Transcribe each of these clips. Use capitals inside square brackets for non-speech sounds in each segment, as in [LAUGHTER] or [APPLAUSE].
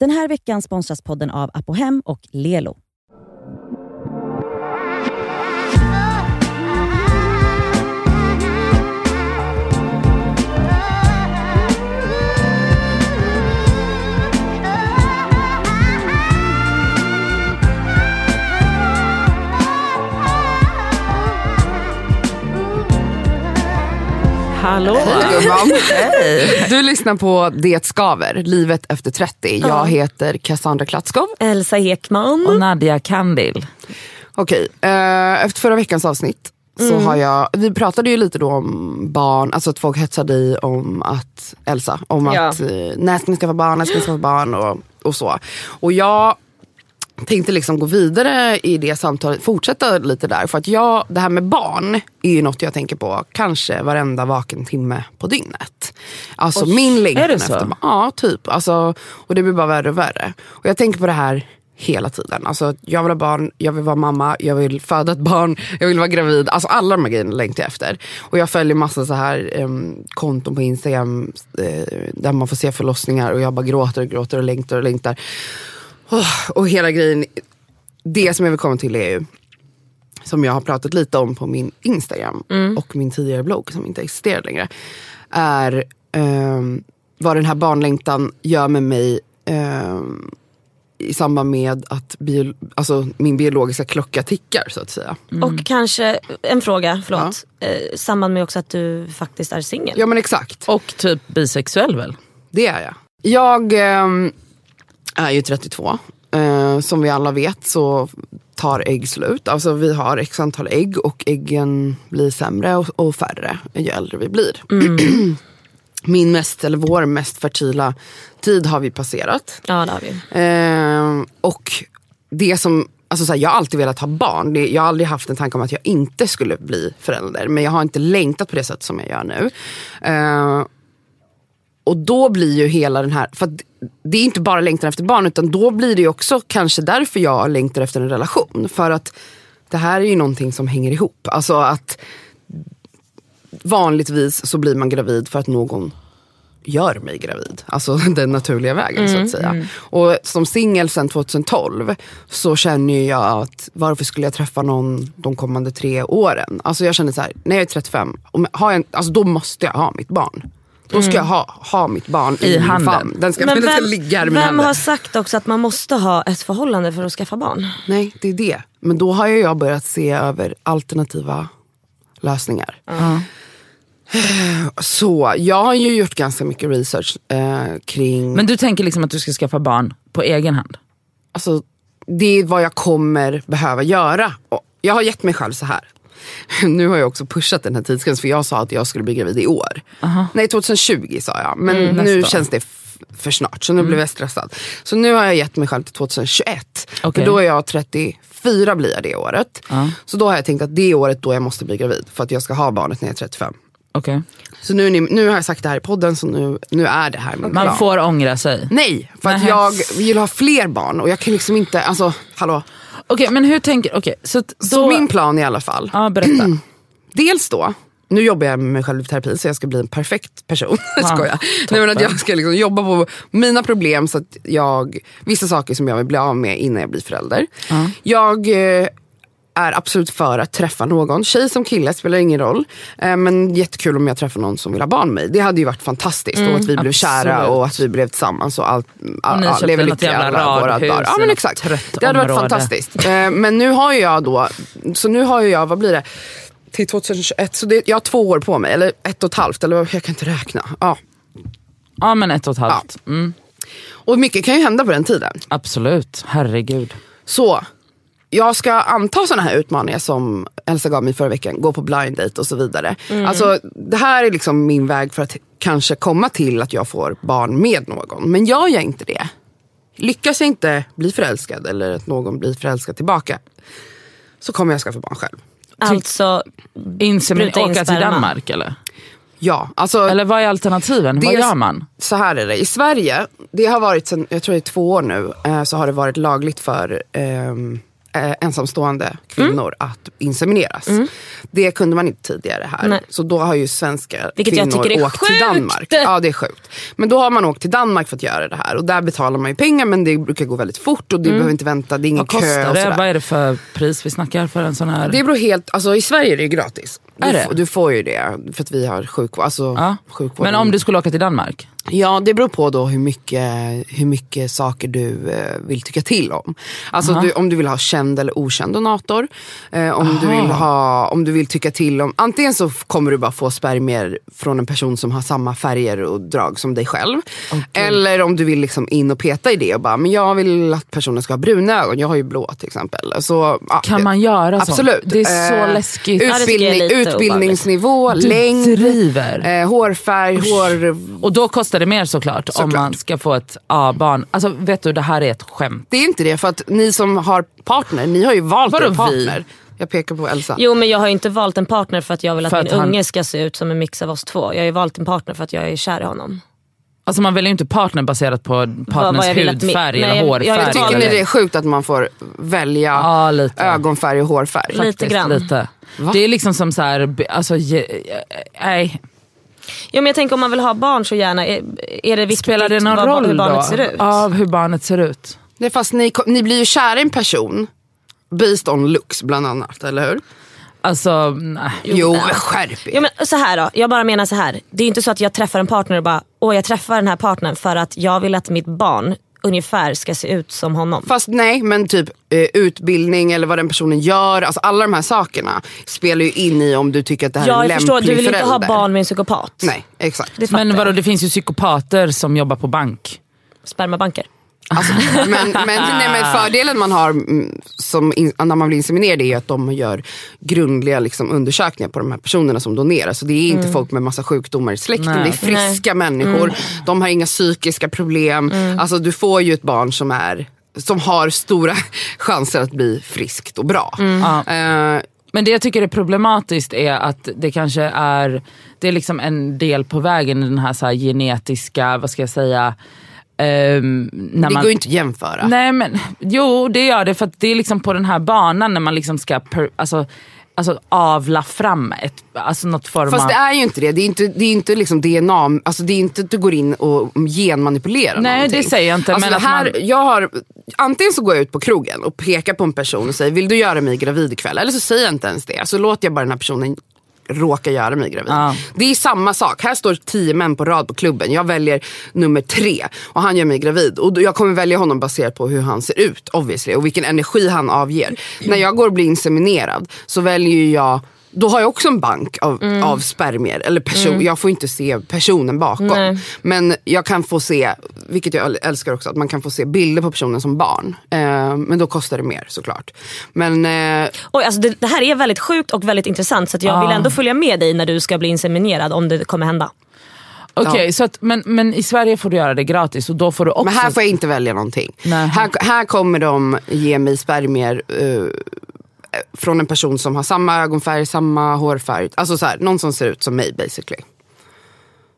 Den här veckan sponsras podden av Apohem och Lelo. Hallå! Hej gumman. Du lyssnar på Det skaver, livet efter 30. Jag heter Cassandra Klatskov. Elsa Ekman. Och Nadia Kandil. Okej, eh, efter förra veckans avsnitt så har jag, vi pratade ju lite då om barn, alltså att folk hetsade i om att, Elsa, om Ja. att eh, när ska ni skaffa barn, när ska ni skaffa barn och, och så. Och jag tänkte liksom gå vidare i det samtalet, fortsätta lite där. För att jag, det här med barn är ju något jag tänker på kanske varenda vaken timme på dygnet. Alltså min längtan efter barn. Ja, typ. Alltså, och det blir bara värre och värre. Och jag tänker på det här hela tiden. Alltså, jag vill ha barn, jag vill vara mamma, jag vill föda ett barn, jag vill vara gravid. Alltså alla de här grejerna längtar jag efter. Och jag följer massa så här um, konton på Instagram eh, där man får se förlossningar och jag bara gråter och gråter och längtar och längtar. Åh, och hela grejen, det som jag vill komma till är ju, som jag har pratat lite om på min Instagram och min tidigare blogg som inte existerar längre, är ehm, vad den här barnlängtan gör med mig ehm, i samband med att bio, alltså min biologiska klocka tickar så att säga. Och kanske en fråga, förlåt. Eh, samband med också att du faktiskt är singel. Ja men exakt, Och typ bisexuell väl? det är jag. Jag ehm, är ju 32. Eh, som vi alla vet så tar ägg slut. Alltså vi har x antal ägg och äggen blir sämre och, och färre ju äldre vi blir. [CLEARS THROAT] Min mest, eller vår mest fertila tid har vi passerat. Ja det har vi. Eh, och det som, alltså så här, jag har alltid velat ha barn. Det, jag har aldrig haft en tanke om att jag inte skulle bli förälder. Men jag har inte längtat på det sätt som jag gör nu. Eh, och då blir ju hela den här, för det är inte bara längtan efter barn utan då blir det också kanske därför jag längtar efter en relation. För att det här är ju någonting som hänger ihop. Alltså att vanligtvis så blir man gravid för att någon gör mig gravid. Alltså [LAUGHS] den naturliga vägen så att säga. Och som singel sedan 2012 så känner jag att varför skulle jag träffa någon de kommande tre åren? Alltså jag känner så här, när jag är 35, om jag har en, alltså då måste jag ha mitt barn. Då ska jag ha, ha mitt barn i, I min handen. famn. Den ska, den ska ligga här i min vem hand. har sagt också att man måste ha ett förhållande för att skaffa barn? Nej, det är det. Men då har jag börjat se över alternativa lösningar. Så jag har ju gjort ganska mycket research eh, kring, Men du tänker liksom att du ska skaffa barn på egen hand? alltså, det är vad jag kommer behöva göra. Jag har gett mig själv så här. [LAUGHS] Nu har jag också pushat den här tidsgränsen för jag sa att jag skulle bli gravid i år. Nej 2020 sa jag, men nu nästa år. känns det för snart så nu blev jag stressad. Så nu har jag gett mig själv till 2021. Okej. För då är jag 34 blir jag det året. Ja. Så då har jag tänkt att det är året då jag måste bli gravid för att jag ska ha barnet när jag är 35. Okej. Så nu, nu har jag sagt det här i podden så nu, nu är det här min Man plan. får ångra sig. Nej, för att Nähä. jag vill ha fler barn och jag kan liksom inte, alltså hallå. Okej men hur tänker, okej så då... Så min plan i alla fall. Ja berätta. [CLEARS THROAT] Dels då, nu jobbar jag med mig själv i terapi så jag ska bli en perfekt person. [LAUGHS] Ja, Skojar. Nej, men att jag ska liksom jobba på mina problem så att jag, vissa saker som jag vill bli av med innan jag blir förälder. Jag eh, är absolut för att träffa någon, tjej som kille spelar ingen roll. Eh, men jättekul om jag träffar någon som vill ha barn med mig. Det hade ju varit fantastiskt och att vi blev kära absolut. och att vi blev tillsammans och allt. Och ni köpte något jävla radhus Ja men exakt. Det hade varit område. fantastiskt. Eh, men nu har jag då, så nu har jag, vad blir det? Till 2021, så det, jag har två år på mig. Eller ett och ett halvt, eller jag kan inte räkna. Ja. Ja men ett och ett halvt. Mm, Och mycket kan ju hända på den tiden. absolut, herregud. Så jag ska anta sådana här utmaningar som Elsa gav mig förra veckan. Gå på blind date och så vidare. Alltså, det här är liksom min väg för att kanske komma till att jag får barn med någon. Men gör jag inte det, lyckas jag inte bli förälskad eller att någon blir förälskad tillbaka. Så kommer jag skaffa barn själv. Alltså, Insemin- Spruta in åka till. Danmark eller? Ja, alltså. Eller vad är alternativen? Vad Dels- gör man? Så här är det. I Sverige, det har varit sen, jag tror det är två år nu, eh, så har det varit lagligt för ehm, eh, ensamstående kvinnor att insemineras. Det kunde man inte tidigare här. Nej. Så då har ju svenska Vilket kvinnor åkt till sjukt. Danmark. Ja det är sjukt. Men då har man åkt till Danmark för att göra det här och där betalar man ju pengar men det brukar gå väldigt fort och du behöver inte vänta, det är ingen Vad kö kostar och det? Vad är det för pris vi snackar för en sån här? Det beror helt, alltså i Sverige är det ju gratis. Du, Är det? du får ju det för att vi har sjukvård. Alltså, ja. sjukvården. Men om du skulle åka till Danmark? Ja, det beror på då hur mycket, hur mycket saker du eh, vill tycka till om. Alltså du, om du vill ha känd eller okänd donator. Eh, om, du vill ha, om du vill tycka till om, antingen så kommer du bara få spermier från en person som har samma färger och drag som dig själv. Eller om du vill liksom in och peta i det och bara, men jag vill att personen ska ha bruna ögon, jag har ju blå till exempel. Så, ja, Kan man göra sånt? Absolut. Det är så Eh, läskigt. Utbildning, utbildningsnivå, Du längd, driver. eh, hårfärg, hår... Och då kostar det mer såklart, om Såklart. man ska få ett A-barn. Alltså vet du, det här är ett skämt. Det är inte det, för att ni som har partner, ni har ju valt Vadå en vi? partner. Jag pekar på Elsa. Jo men jag har ju inte valt en partner för att jag vill att För min att han- unge ska se ut som en mix av oss två. Jag har ju valt en partner för att jag är kär i honom. Alltså man väljer ju inte partner baserat på partners vad jag min- hudfärg Nej, eller jag- hårfärg. jag vill Tycker ni det är sjukt att man får välja Ja, lite. ögonfärg och hårfärg? Lite Faktiskt, grann. Lite. Va? Det är liksom som så här, alltså, nej. Jo men jag tänker om man vill ha barn så gärna, är, är det viktigt Spelar det någon vad, roll hur barnet då? ser ut? Av hur barnet ser ut? Det är fast ni, ni blir ju kära i en person based on looks bland annat, eller hur? Alltså, nej. Jo, men skärp er. Jo, men så här då, jag bara menar så här. Det är inte så att jag träffar en partner och bara, åh jag träffar den här partnern för att jag vill att mitt barn ungefär ska se ut som honom. Fast nej, men typ eh, utbildning eller vad den personen gör. Alltså alla de här sakerna spelar ju in i om du tycker att det här är en jag lämplig förstår, du vill förälder. inte ha barn med en psykopat. Nej, exakt. Men vadå, det finns ju psykopater som jobbar på bank. Spermabanker. Alltså, men, men, nej, men fördelen man har mm, som in, när man blir inseminerad är ju att de gör grundliga liksom, undersökningar på de här personerna som donerar. Så det är inte folk med massa sjukdomar i släkten, Nej. det är friska människor. De har inga psykiska problem. Alltså, du får ju ett barn som, är, som har stora [LAUGHS] chanser att bli friskt och bra. Eh, Men det jag tycker är problematiskt är att det kanske är, det är liksom en del på vägen i den här, så här genetiska, vad ska jag säga, när det man, går ju inte att jämföra. Nej men jo det gör det för det är liksom på den här banan när man liksom ska per, alltså, alltså avla fram ett, alltså något form Fast av... det är ju inte det. Det är inte, det är inte liksom DNA, alltså det är inte att du går in och genmanipulerar Nej, någonting. det säger jag inte, Alltså men här, man- jag har, antingen så går jag ut på krogen och pekar på en person och säger vill du göra mig gravid ikväll? Eller så säger jag inte ens det. Så låter jag bara den här personen råka göra mig gravid. Ja. Det är samma sak. Här står tio män på rad på klubben. Jag väljer nummer tre och han gör mig gravid. Och jag kommer välja honom baserat på hur han ser ut obviously och vilken energi han avger. När jag går och blir inseminerad så väljer jag då har jag också en bank av, Mm. av spermier. Eller person, Jag får inte se personen bakom. Nej. Men jag kan få se, vilket jag älskar också, att man kan få se bilder på personen som barn. Eh, men då kostar det mer såklart. Men eh, Oj, alltså det, det här är väldigt sjukt och väldigt intressant så att jag vill Ah. ändå följa med dig när du ska bli inseminerad om det kommer hända. Okej, så att, men, men i Sverige får du göra det gratis och då får du också... Men här får jag inte välja någonting. Nej. Här, här kommer de ge mig spermier eh, från en person som har samma ögonfärg, samma hårfärg. Alltså så här, någon som ser ut som mig basically.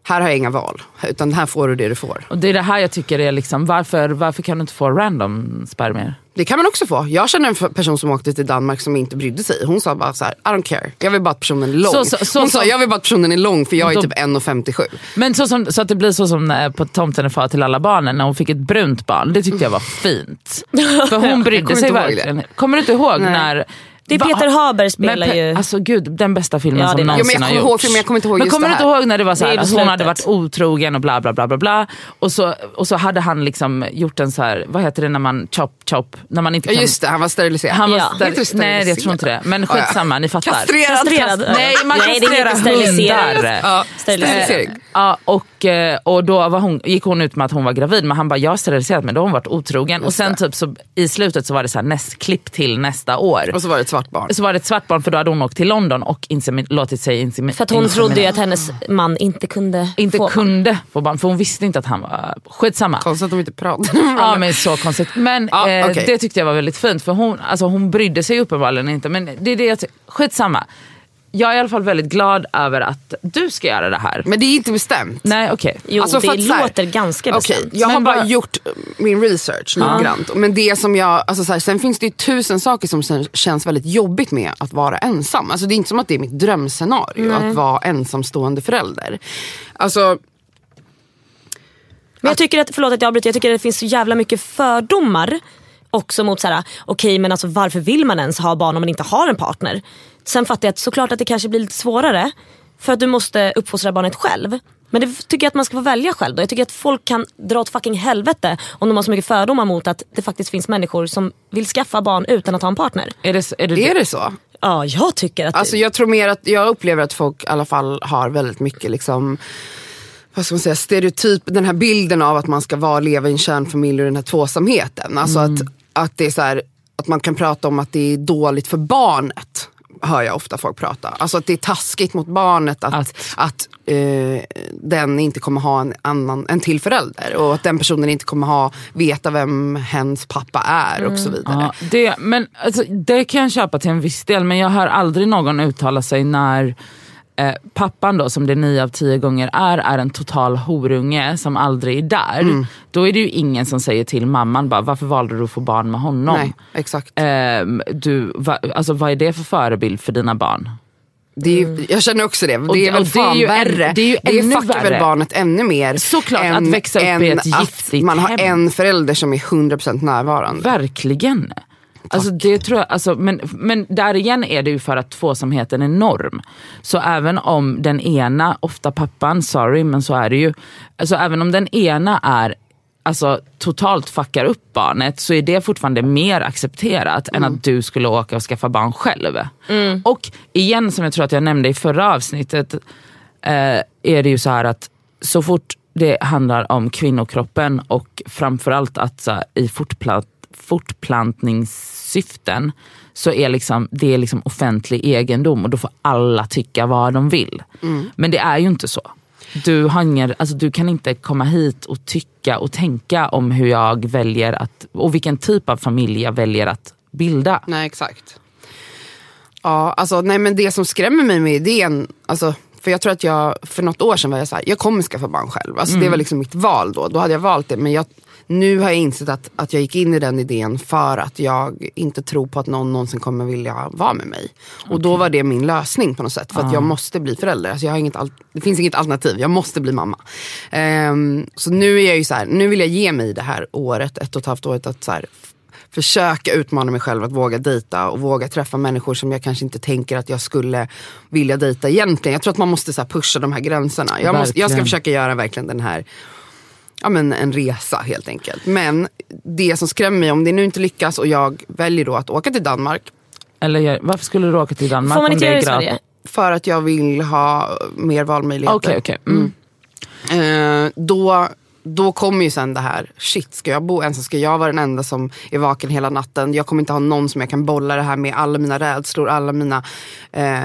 Här har jag inga val, utan här får du det du får. Och det är det här jag tycker är liksom, varför, varför kan du inte få random spermier? Det kan man också få. Jag känner en person som åkte till Danmark som inte brydde sig. Hon sa bara så här: I don't care. Jag vill bara att personen är lång. Så- så- så Hon sa, jag vill bara att personen är lång för jag är Då- typ 1,57. Men så, som, så att det blir så som eh, på Tomten är far till alla barnen när hon fick ett brunt barn. Det tyckte jag var fint. [LAUGHS] För hon brydde sig verkligen. Kommer du inte ihåg Nej. när... Det är Peter Haber spelar Pe- ju... Alltså gud, den bästa filmen Ja, det som någonsin har gjorts. filmen, jag kommer inte ihåg men just kommer det du inte ihåg när det var så Det här, är att hon hade varit otrogen och bla bla bla bla bla. Och så, och så hade han liksom gjort en så här, vad heter det när man chop chop, när man inte Ja kan... just det, han var steriliserad. Han var Ja. ster- Heter det Nej jag tror inte det, men Ah, ja. skitsamma ni fattar. Kastrerad. Kastrerad. Nej man Nej, det kastrerar hundar. Ja, Sterilisering. Ja, och, eh, och då var hon, gick hon ut med att hon var gravid men han bara jag har steriliserat mig, då har hon varit otrogen. och sen typ så, i slutet så var det så här, näst, klipp till nästa år. Och så var det svart barn. Så var det ett svart barn för då hade hon åkt till London och insemi- låtit sig inseminera. För att hon trodde ju att hennes man inte kunde inte få kunde få barn för hon visste inte att han var, skitsamma. Konstigt att de inte pratar. Ja men så konstigt. Men Ja, eh, det tyckte jag var väldigt fint för hon, alltså, hon brydde sig uppenbarligen inte. Men det är det jag ty- skitsamma. Jag är i alla fall väldigt glad över att du ska göra det här. Men det är inte bestämt. Nej okej. Jo, Alltså, det att här- låter ganska bestämt. jag har Men bara bara- gjort min research noggrant. Men det som jag, alltså så här, sen finns det ju tusen saker som känns väldigt jobbigt med att vara ensam. Alltså det är inte som att det är mitt drömscenario att vara ensamstående förälder. Alltså, Men jag tycker att, förlåt att jag avbryter, jag tycker att det finns så jävla mycket fördomar också mot såhär, okej men alltså varför vill man ens ha barn om man inte har en partner? Sen fattar jag att såklart att det kanske blir lite svårare för att du måste uppfostra barnet själv. Men det tycker jag att man ska få välja själv då. Jag tycker att folk kan dra åt fucking helvete om de har så mycket fördomar mot att det faktiskt finns människor som vill skaffa barn utan att ha en partner. Är det, är det, är det så? Ja, jag tycker att Alltså jag tror mer att, jag upplever att folk i alla fall har väldigt mycket liksom vad ska man säga, stereotyp, den här bilden av att man ska vara, leva i en kärnfamilj och den här tvåsamheten. Alltså att, att det är så här, att man kan prata om att det är dåligt för barnet. Hör jag ofta folk prata. Alltså att det är taskigt mot barnet att, Att- att, eh, den inte kommer ha en, annan, en till förälder. Och att den personen inte kommer ha, veta vem hens pappa är och så vidare. Ja, det, men, alltså, det kan jag köpa till en viss del men jag hör aldrig någon uttala sig när eh, pappan då som det nio av tio gånger är, är en total horunge som aldrig är där. Mm. Då är det ju ingen som säger till mamman bara, varför valde du att få barn med honom? Nej, exakt. Ehm, du, va, alltså, vad är det för förebild för dina barn? Det är, ju- Jag känner också det. Och Det är väl och det är fan värre. det är ju ännu fuckar väl barnet ännu mer. Såklart, än, att växa upp i ett att giftigt man har hem. en förälder som är 100% närvarande. Verkligen. Alltså det tror jag, alltså, men, men där igen är det ju för att tvåsamheten är norm. Så även om den ena, ofta pappan, sorry men så är det ju. Alltså även om den ena är alltså, totalt fuckar upp barnet så är det fortfarande mer accepterat än att du skulle åka och skaffa barn själv. Och igen som jag tror att jag nämnde i förra avsnittet eh, är det ju så här att så fort det handlar om kvinnokroppen och framförallt att så i fortplant, fortplantningssyften så är liksom, det är liksom offentlig egendom och då får alla tycka vad de vill. Men det är ju inte så. Du, har ingen, alltså du kan inte komma hit och tycka och tänka om hur jag väljer att, och vilken typ av familj jag väljer att bilda. Nej exakt. Ja, alltså, nej, men det som skrämmer mig med idén, alltså, för jag tror att jag för något år sedan var jag så här, jag kommer skaffa barn själv. Alltså, Det var liksom mitt val då, då hade jag valt det. Men jag, nu har jag insett att, att jag gick in i den idén för att jag inte tror på att någon någonsin kommer vilja vara med mig. Och då var det min lösning på något sätt. För att jag måste bli förälder. Alltså, jag har inget det finns inget alternativ, jag måste bli mamma. Ehm, så nu är jag ju så här, nu vill jag ge mig det här året, ett och ett halvt året att så här, försöka utmana mig själv att våga dejta och våga träffa människor som jag kanske inte tänker att jag skulle vilja dejta egentligen. Jag tror att man måste så pusha de här gränserna. Jag, måste, jag ska försöka göra verkligen den här ja, men en resa helt enkelt. Men det som skrämmer mig, om det nu inte lyckas och jag väljer då att åka till Danmark Eller varför skulle du åka till Danmark Får man om inte det är göra det i? Sverige? för att jag vill ha mer valmöjligheter. Okej, okej. Mm. Eh, då, då kommer ju sen det här, shit ska jag bo ensam? Ska jag vara den enda som är vaken hela natten? Jag kommer inte ha någon som jag kan bolla det här med. Alla mina rädslor, alla mina eh,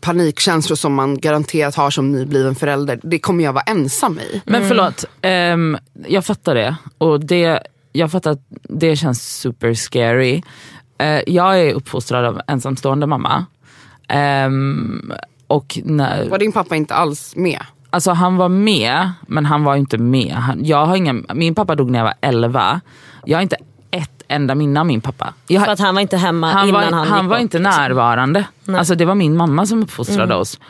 panikkänslor som man garanterat har som nybliven förälder. Det kommer jag vara ensam i. Men förlåt, ehm, jag fattar det. Och det, jag fattar att det känns super scary. Eh, jag är uppfostrad av ensamstående mamma. Ehm, och när, Var din pappa inte alls med? Alltså han var med, men han var inte med. Han, jag har ingen, min pappa dog när jag var 11. Jag har inte ett enda minne av min pappa. Jag För att han var inte hemma han innan var, han han gick var bort, inte liksom. närvarande. Alltså det var min mamma som uppfostrade oss.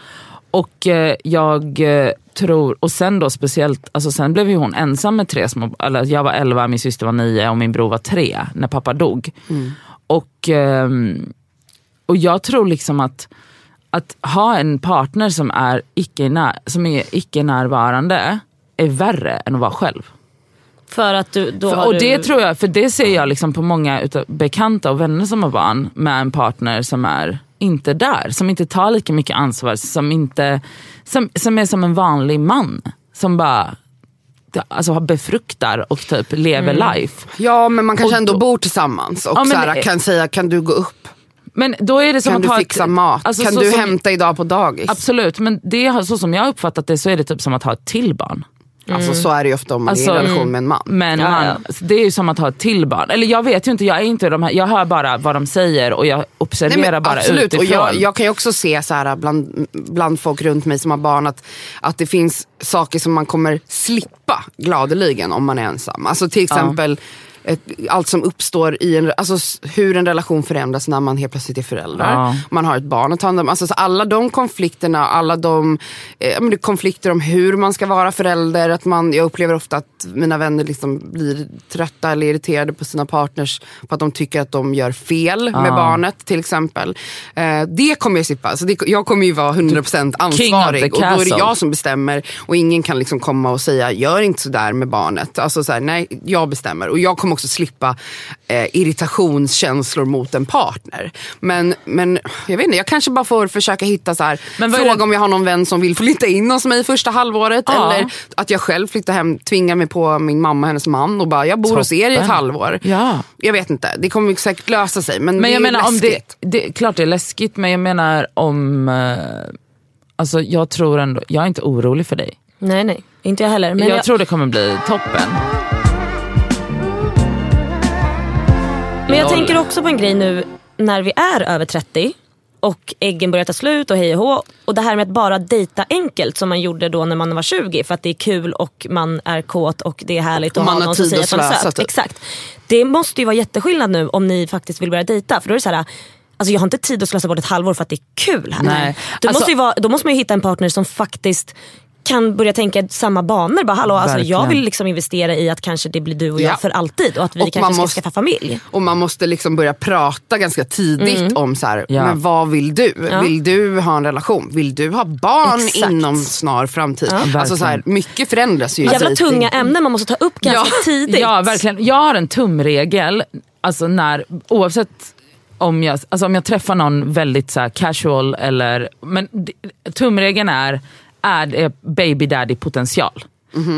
Och eh, jag eh, tror, och sen då speciellt, alltså sen blev ju hon ensam med tre små, eller jag var 11, min syster var 9 och min bror var 3 när pappa dog. Och, ehm, och jag tror liksom att, att ha en partner som är icke, när, som är icke närvarande är värre än att vara själv. För att du, då För, har och du... det tror jag, för det ser jag liksom på många utav bekanta och vänner som har barn med en partner som är inte där, som inte tar lika mycket ansvar, som, inte, som, som är som en vanlig man. Som bara alltså, befruktar och typ lever life. Ja men man kanske Och ändå då- bor tillsammans och Ja, men så här, kan säga kan du gå upp? Men då är det som Kan att du fixa ett, mat? alltså, kan du som- hämta idag på dagis? Absolut, men det, så som jag har uppfattat det så är det typ som att ha ett till barn. Alltså så är det ju ofta om man Alltså, är i en relation med en man. Men Ja, man, ja. det är ju som att ha ett till barn. Eller jag vet ju inte, jag är inte de här, jag hör bara vad de säger och jag observerar Nej, men bara absolut. utifrån. Och jag, jag kan ju också se så här bland, bland folk runt mig som har barn att, att det finns saker som man kommer slippa gladeligen om man är ensam. Alltså till exempel ett, allt som uppstår i en, alltså hur en relation förändras när man helt plötsligt är föräldrar. Ja. Man har ett barn att ta hand om. Alltså, så alla de konflikterna, alla de eh, konflikter om hur man ska vara förälder. Att man, jag upplever ofta att mina vänner liksom blir trötta eller irriterade på sina partners för att de tycker att de gör fel med Ja. barnet till exempel. Eh, det kommer jag slippa. Så det, jag kommer ju vara 100% ansvarig och då är det jag som bestämmer och ingen kan liksom komma och säga gör inte sådär med barnet. Alltså så här, nej, jag bestämmer. Och jag kommer också slippa eh, irritationskänslor mot en partner. Men, men jag vet inte, jag kanske bara får försöka hitta så här, fråga det- om jag har någon vän som vill flytta in hos mig första halvåret. Ja. Eller att jag själv flyttar hem, tvingar mig på min mamma och hennes man och bara jag bor hos er i ett Toppen. halvår. Ja. Jag vet inte, det kommer säkert lösa sig. Men, Men det jag är menar om det, läskigt. det, klart det är läskigt men jag menar om, eh, alltså jag tror ändå, jag är inte orolig för dig. Nej nej, inte jag heller. Men jag, jag, tror det kommer bli toppen. Men jag tänker också på en grej nu när vi är över 30 och äggen börjar ta slut och hej och hå. Och det här med att bara dejta enkelt som man gjorde då när man var 20 för att det är kul och man är kåt och det är härligt Och att man ha har någon som tid säger att att man är slösa, söt. typ. Exakt. Det måste ju vara jätteskillnad nu om ni faktiskt vill börja dejta för då är det så här Alltså jag har inte tid att slösa bort ett halvår för att det är kul här. Nej. Alltså- måste vara, då måste man ju hitta en partner som faktiskt kan börja tänka samma banor. Bara, Hallå, alltså, jag vill liksom investera i att kanske det blir du och jag Ja. för alltid och att vi Och kanske ska måste- skaffa familj. Och man måste liksom börja prata ganska tidigt om så här, Ja. men vad vill du? Mm. Ja. Vill du ha en relation? Vill du ha barn Exakt. inom snar framtid? Alltså så här, mycket förändras ju. i Jävla tunga ämnen man måste ta upp ganska Ja. tidigt. Ja verkligen. Jag har en tumregel, alltså när, oavsett om jag, alltså om jag träffar någon väldigt så här casual eller, men tumregeln är, är det baby daddy potential.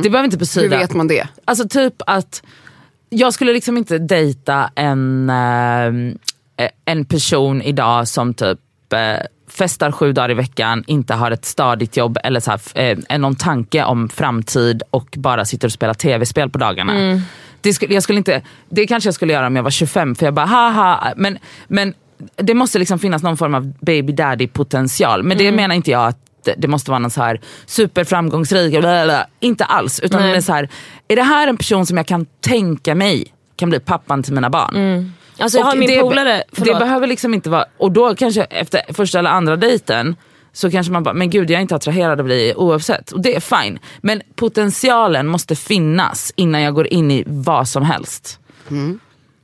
Det behöver inte Hur betyda... vet man det? Alltså typ att jag skulle liksom inte dejta en, eh, en person idag som typ eh, festar sju dagar i veckan, inte har ett stadigt jobb eller så här, eh, någon tanke om framtid och bara sitter och spelar tv-spel på dagarna. Det, skulle, jag skulle inte, det kanske jag skulle göra om jag var 25 för jag bara haha, men, men det måste liksom finnas någon form av baby daddy potential. Men det menar inte jag att det måste vara någon så här superframgångsrik, bla, bla, bla. inte alls. Utan Nej. det är så här, är det här en person som jag kan tänka mig kan bli pappan till mina barn? Alltså jag har Och min det, polare, det förlåt. behöver liksom inte vara, och då kanske efter första eller andra dejten så kanske man bara, men gud jag är inte attraherad av dig oavsett. Och det är fine. Men potentialen måste finnas innan jag går in i vad som helst.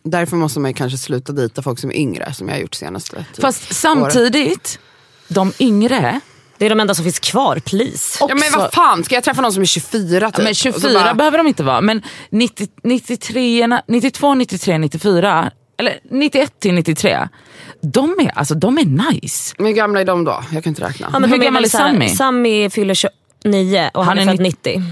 Därför måste man ju kanske sluta dejta folk som är yngre, som jag har gjort senaste typ, Fast samtidigt, de yngre, Det är de enda som finns kvar, please. Ja, men vad fan, ska jag träffa någon som är 24 typ? men Och så 24 bara- behöver de inte vara. Men 90, 93, 92, 93, 94, eller 91 till 93. De är, alltså, de är nice. Men hur gamla är de då? Jag kan inte räkna. Ja, men Hur gammal är Sammy? Sammy fyller 29 och han, Han är född 90.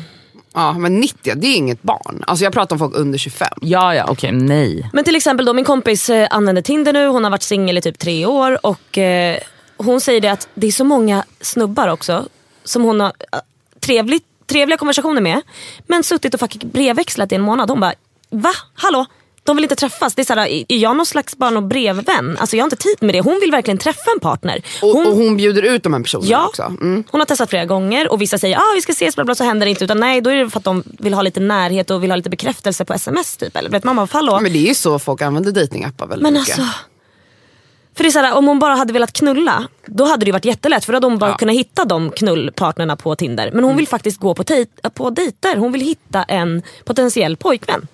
Ja, men 90, det är inget barn. Alltså jag pratar om folk under 25. Ja, ja, okej, nej. Men till exempel då min kompis eh, använder Tinder nu, hon har varit singel i typ tre år och eh, hon säger det att det är så många snubbar också som hon har eh, trevligt, trevliga konversationer med men suttit och fucking brevväxlat i en månad. Hon bara, va? Hallå? De vill inte träffas. Det är såhär, är jag någon slags bara någon brevvän? Alltså jag har inte tid med det. Hon vill verkligen träffa en partner. Och Hon, och hon bjuder ut de här personerna Ja, också. Mm. hon har testat flera gånger och vissa säger ah, vi ska ses bla bla så händer det inte. Utan nej då är det för att de vill ha lite närhet och vill ha lite bekräftelse på sms typ. Eller vet mamma, hallå? Men det är ju så folk använder datingappar väldigt Men mycket. alltså. För det är så här, om hon bara hade velat knulla, då hade det varit jättelätt. För då hade hon bara Ja. Mm. kunnat hitta de knullpartnerna på Tinder. Men hon vill faktiskt gå på, på dejter. Hon vill hitta en potentiell pojkvän.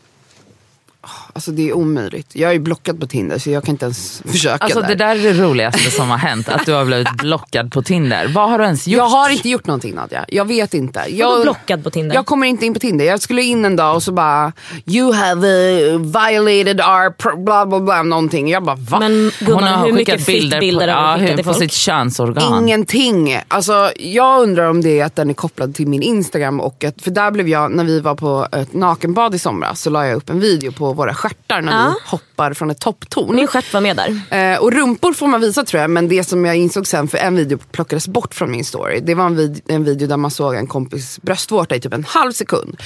Alltså det är omöjligt. Jag är ju blockad på Tinder så jag kan inte ens försöka Alltså där. det där är det roligaste som har hänt, att du har blivit blockad på Tinder. Vad har du ens gjort? Jag har inte gjort någonting Nadja. Jag vet inte. Jag, blockad på Tinder? jag kommer inte in på Tinder. Jag skulle in en dag och så bara You have uh, violated our bla bla bla någonting. Jag bara va? Men Hon gumman, har hur skickat mycket bilder, bilder på, har ja, hon hur, på sitt könsorgan. Ingenting. Alltså, jag undrar om det är att den är kopplad till min Instagram. Och att, för där blev jag, när vi var på ett nakenbad i somras, så la jag upp en video på våra stjärtar när Ja. vi hoppar från ett topptorn. Min stjärt var med där. Eh, och rumpor får man visa tror jag, men det som jag insåg sen, för en video plockades bort från min story. Det var en, vid- en video där man såg en kompis bröstvårta i typ en halv sekund.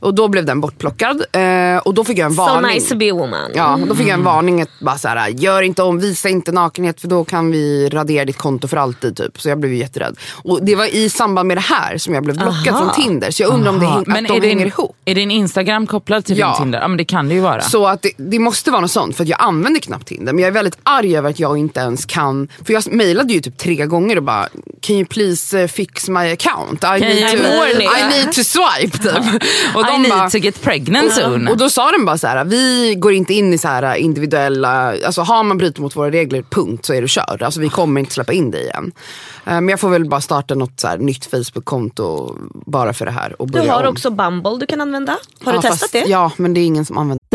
Och då blev den bortplockad. Eh, och då fick jag en So varning. nice to be a woman. Ja, då fick jag en varning att bara så här, gör inte om, visa inte nakenhet för då kan vi radera ditt konto för alltid. Typ. Så jag blev jätterädd. Och det var i samband med det här som jag blev blockad Aha. från Tinder. Så jag undrar om det, att de är din, hänger ihop. Är din Instagram kopplad till Ja. din Tinder? Ja men det kan det ju vara. Så att det, det måste vara något sånt för att jag använder knappt Tinder. Men jag är väldigt arg över att jag inte ens kan. För jag mejlade ju typ tre gånger och bara Can you please eh, fix my account? I, need, to? I need to swipe typ. [LAUGHS] Och I de need bara, to get pregnant soon. och då sa den bara så här, vi går inte in i så här individuella, alltså har man brutit mot våra regler, punkt så är du körd. Alltså vi kommer inte släppa in dig igen. Eh, Men jag får väl bara starta något så här nytt Facebook-konto bara för det här. Och Du börja har om. också Bumble du kan använda. Har Ja, du testat fast- det? Ja, men det är ingen som använder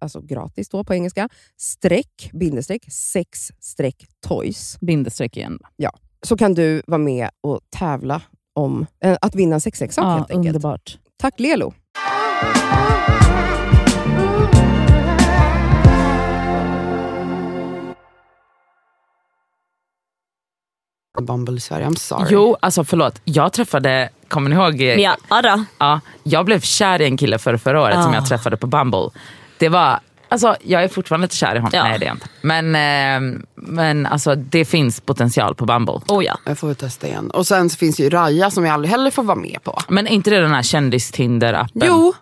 alltså gratis då på engelska, streck, bindestreck, sex streck toys. Bindestreck igen. Ja, så kan du vara med och tävla om eh, att vinna en sexleksak Ja, helt enkelt. underbart. Tack Lelo! Bumble i Sverige, I'm sorry. Jo, alltså förlåt. Jag träffade, kommer ni ihåg? eh, Ja. Ja, jag blev kär i en kille för förra året som Ah. jag träffade på Bumble. Det var, alltså jag är fortfarande lite kär i honom. Ja. Nej det är jag inte. Men, eh, men alltså det finns potential på Bumble. Oh ja. Jag får väl testa igen. Och sen så finns det ju Raja som jag aldrig heller får vara med på. Men är inte det den här kändis-Tinder-appen? Jo.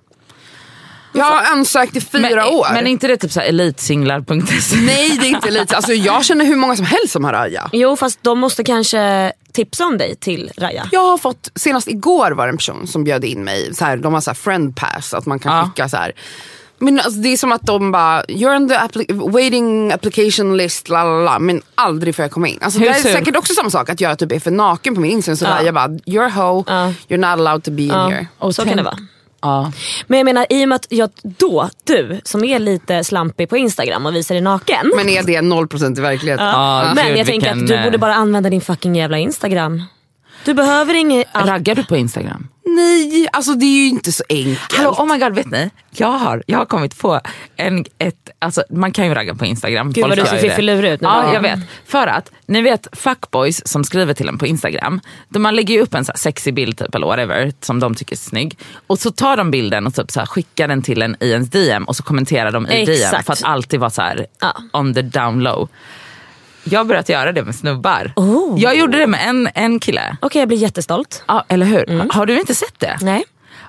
Jag har ansökt i fyra men, år. Men är inte det typ så elitsinglar.se? [LAUGHS] Nej det är inte lite. Alltså, jag känner hur många som helst som har Raja. Jo fast de måste kanske tipsa om dig till Raja. Jag har fått, senast igår var det en person som bjöd in mig, så här, de har så här friend pass, att man kan Ja. skicka så här. Men alltså, det är som att de bara, you're on the appli- waiting application list, la la la, men aldrig får jag komma in. Alltså, Hur det är sur? säkert också samma sak att jag typ är för naken på min Instagram, så där jag bara, you're a hoe, Ja. you're not allowed to be in here. Och så kan det vara. Ja. Men jag menar i och med att jag då, du som är lite slampig på Instagram och visar dig naken. Men är det 0% i verkligheten? Ja, men gud, jag tänker vilken, att du eh, borde bara använda din fucking jävla Instagram. Du behöver inget... Raggar du på Instagram? Nej, alltså det är ju inte så enkelt. Hallå, oh my god, vet ni? Jag har, jag har kommit på en, ett, alltså man kan ju ragga på Instagram. Gud, vad du ser fiffilurig ut nu. Ja, Ja. jag vet. För att, ni vet fuckboys som skriver till en på Instagram. De man lägger ju upp en så sexig bild typ, eller whatever, som de tycker är snygg. Och så tar de bilden och typ så här, skickar den till en i ens DM och så kommenterar de i DM. Exakt. För att alltid vara så här Ja. on the down low. Jag har börjat göra det med snubbar. Oh. Jag gjorde det med en, en kille. Okej jag blir jättestolt. Ja, eller hur? Mm. Har du inte sett det? Nej.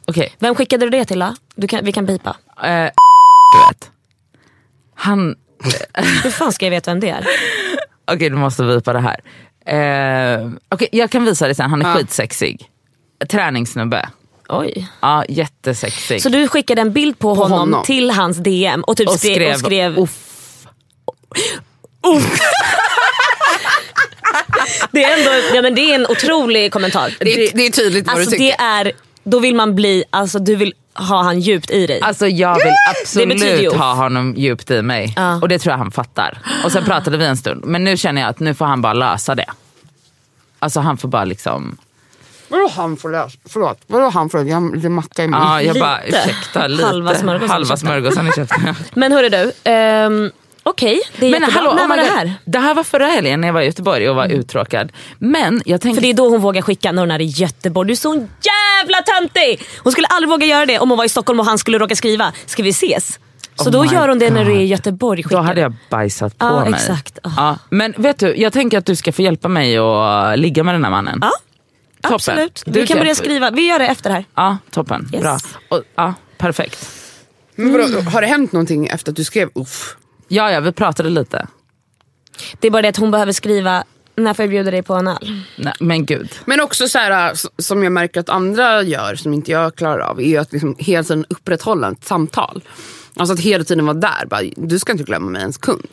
Okej. Vem skickade du det till då? Du kan, vi kan bipa. Eh, [LAUGHS] du vet. Han... [LAUGHS] Hur fan ska jag veta vem det är? [LAUGHS] Okej, du måste vipa det här. Eh, Okej, jag kan visa dig sen. Han är Ja. skitsexig. Träningssnubbe. Oj. Ja, jättesexig. Så du skickade en bild på, honom, honom. till hans DM och, typ och skrev, och skrev Uff. [LAUGHS] det, är ändå, ja, men det är en otrolig kommentar. det, är- det är tydligt vad alltså, du det tycker. är, då vill man bli, alltså du vill ha han djupt i dig. Alltså jag vill Det absolut ha honom djupt i mig. Ja. Och det tror jag han fattar. Och sen pratade vi en stund. Men nu känner jag att nu får han bara lösa det. Alltså han får bara liksom... Vadå han får lösa? Förlåt, vadå han får lösa? Jag har lite macka i mun. Ja, jag bara Lite. ursäkta lite. Halva smörgåsen i Halva käften. smörgåsen i käften. Men hörru du, ehm, okej det är Men jättebra. hallå, När oh var det God. här? Det här var förra helgen när jag var i Göteborg och var uttråkad. Men jag tänkte... För det är då hon vågar skicka när hon är i Göteborg. Du är så jävla töntig! Hon skulle aldrig våga göra det om hon var i Stockholm och han skulle råka skriva “ska vi ses?” Så Oh då gör hon det när du är i God. Göteborg. Då skickar hade du. jag bajsat på Ja, mig. exakt. Ja. Ja, men vet du, jag tänker att du ska få hjälpa mig att ligga med den här mannen. Ja, Toppen. absolut. Du Vi kan börja skriva. Vi gör det efter det här. Ja, toppen. Yes. Bra. Ja, perfekt. Men vadå, har det hänt någonting efter att du skrev uff? Ja, ja, vi pratade lite. Det är bara det att hon behöver skriva “när får jag bjuda dig på en öl?” Nej, men gud. Men också så här, som jag märker att andra gör, som inte jag klarar av, är att liksom hela tiden upprätthålla ett samtal. Alltså att hela tiden vara där. Bara, du ska inte glömma mig en sekund.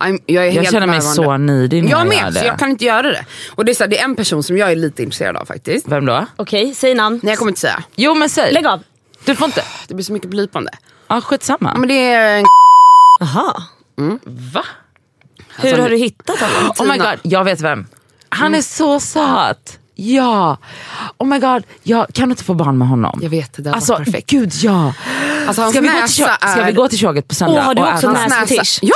I'm, jag är Jag helt känner mig så needy när Jag jag, med, gör det. så jag kan inte göra det. Och det är, så här, det är en person som jag är lite intresserad av faktiskt. Vem då? Okej, säg namn. Nej jag kommer inte säga. Jo men säg. Lägg av. Du får inte. Det blir så mycket blipande. Ja, skitsamma. Ja, men det är en Aha. Va? Hur har du hittat honom? [GASPS] Oh my god, jag vet vem. Han är så söt. Ja. Oh my god, ja, kan du inte få barn med honom? Jag vet, det Alltså perfekt. gud ja. Alltså, Ska vi, gå till, kö- ska är- vi gå till tjoget på söndag? Åh, har du också näsfetisch? Ja!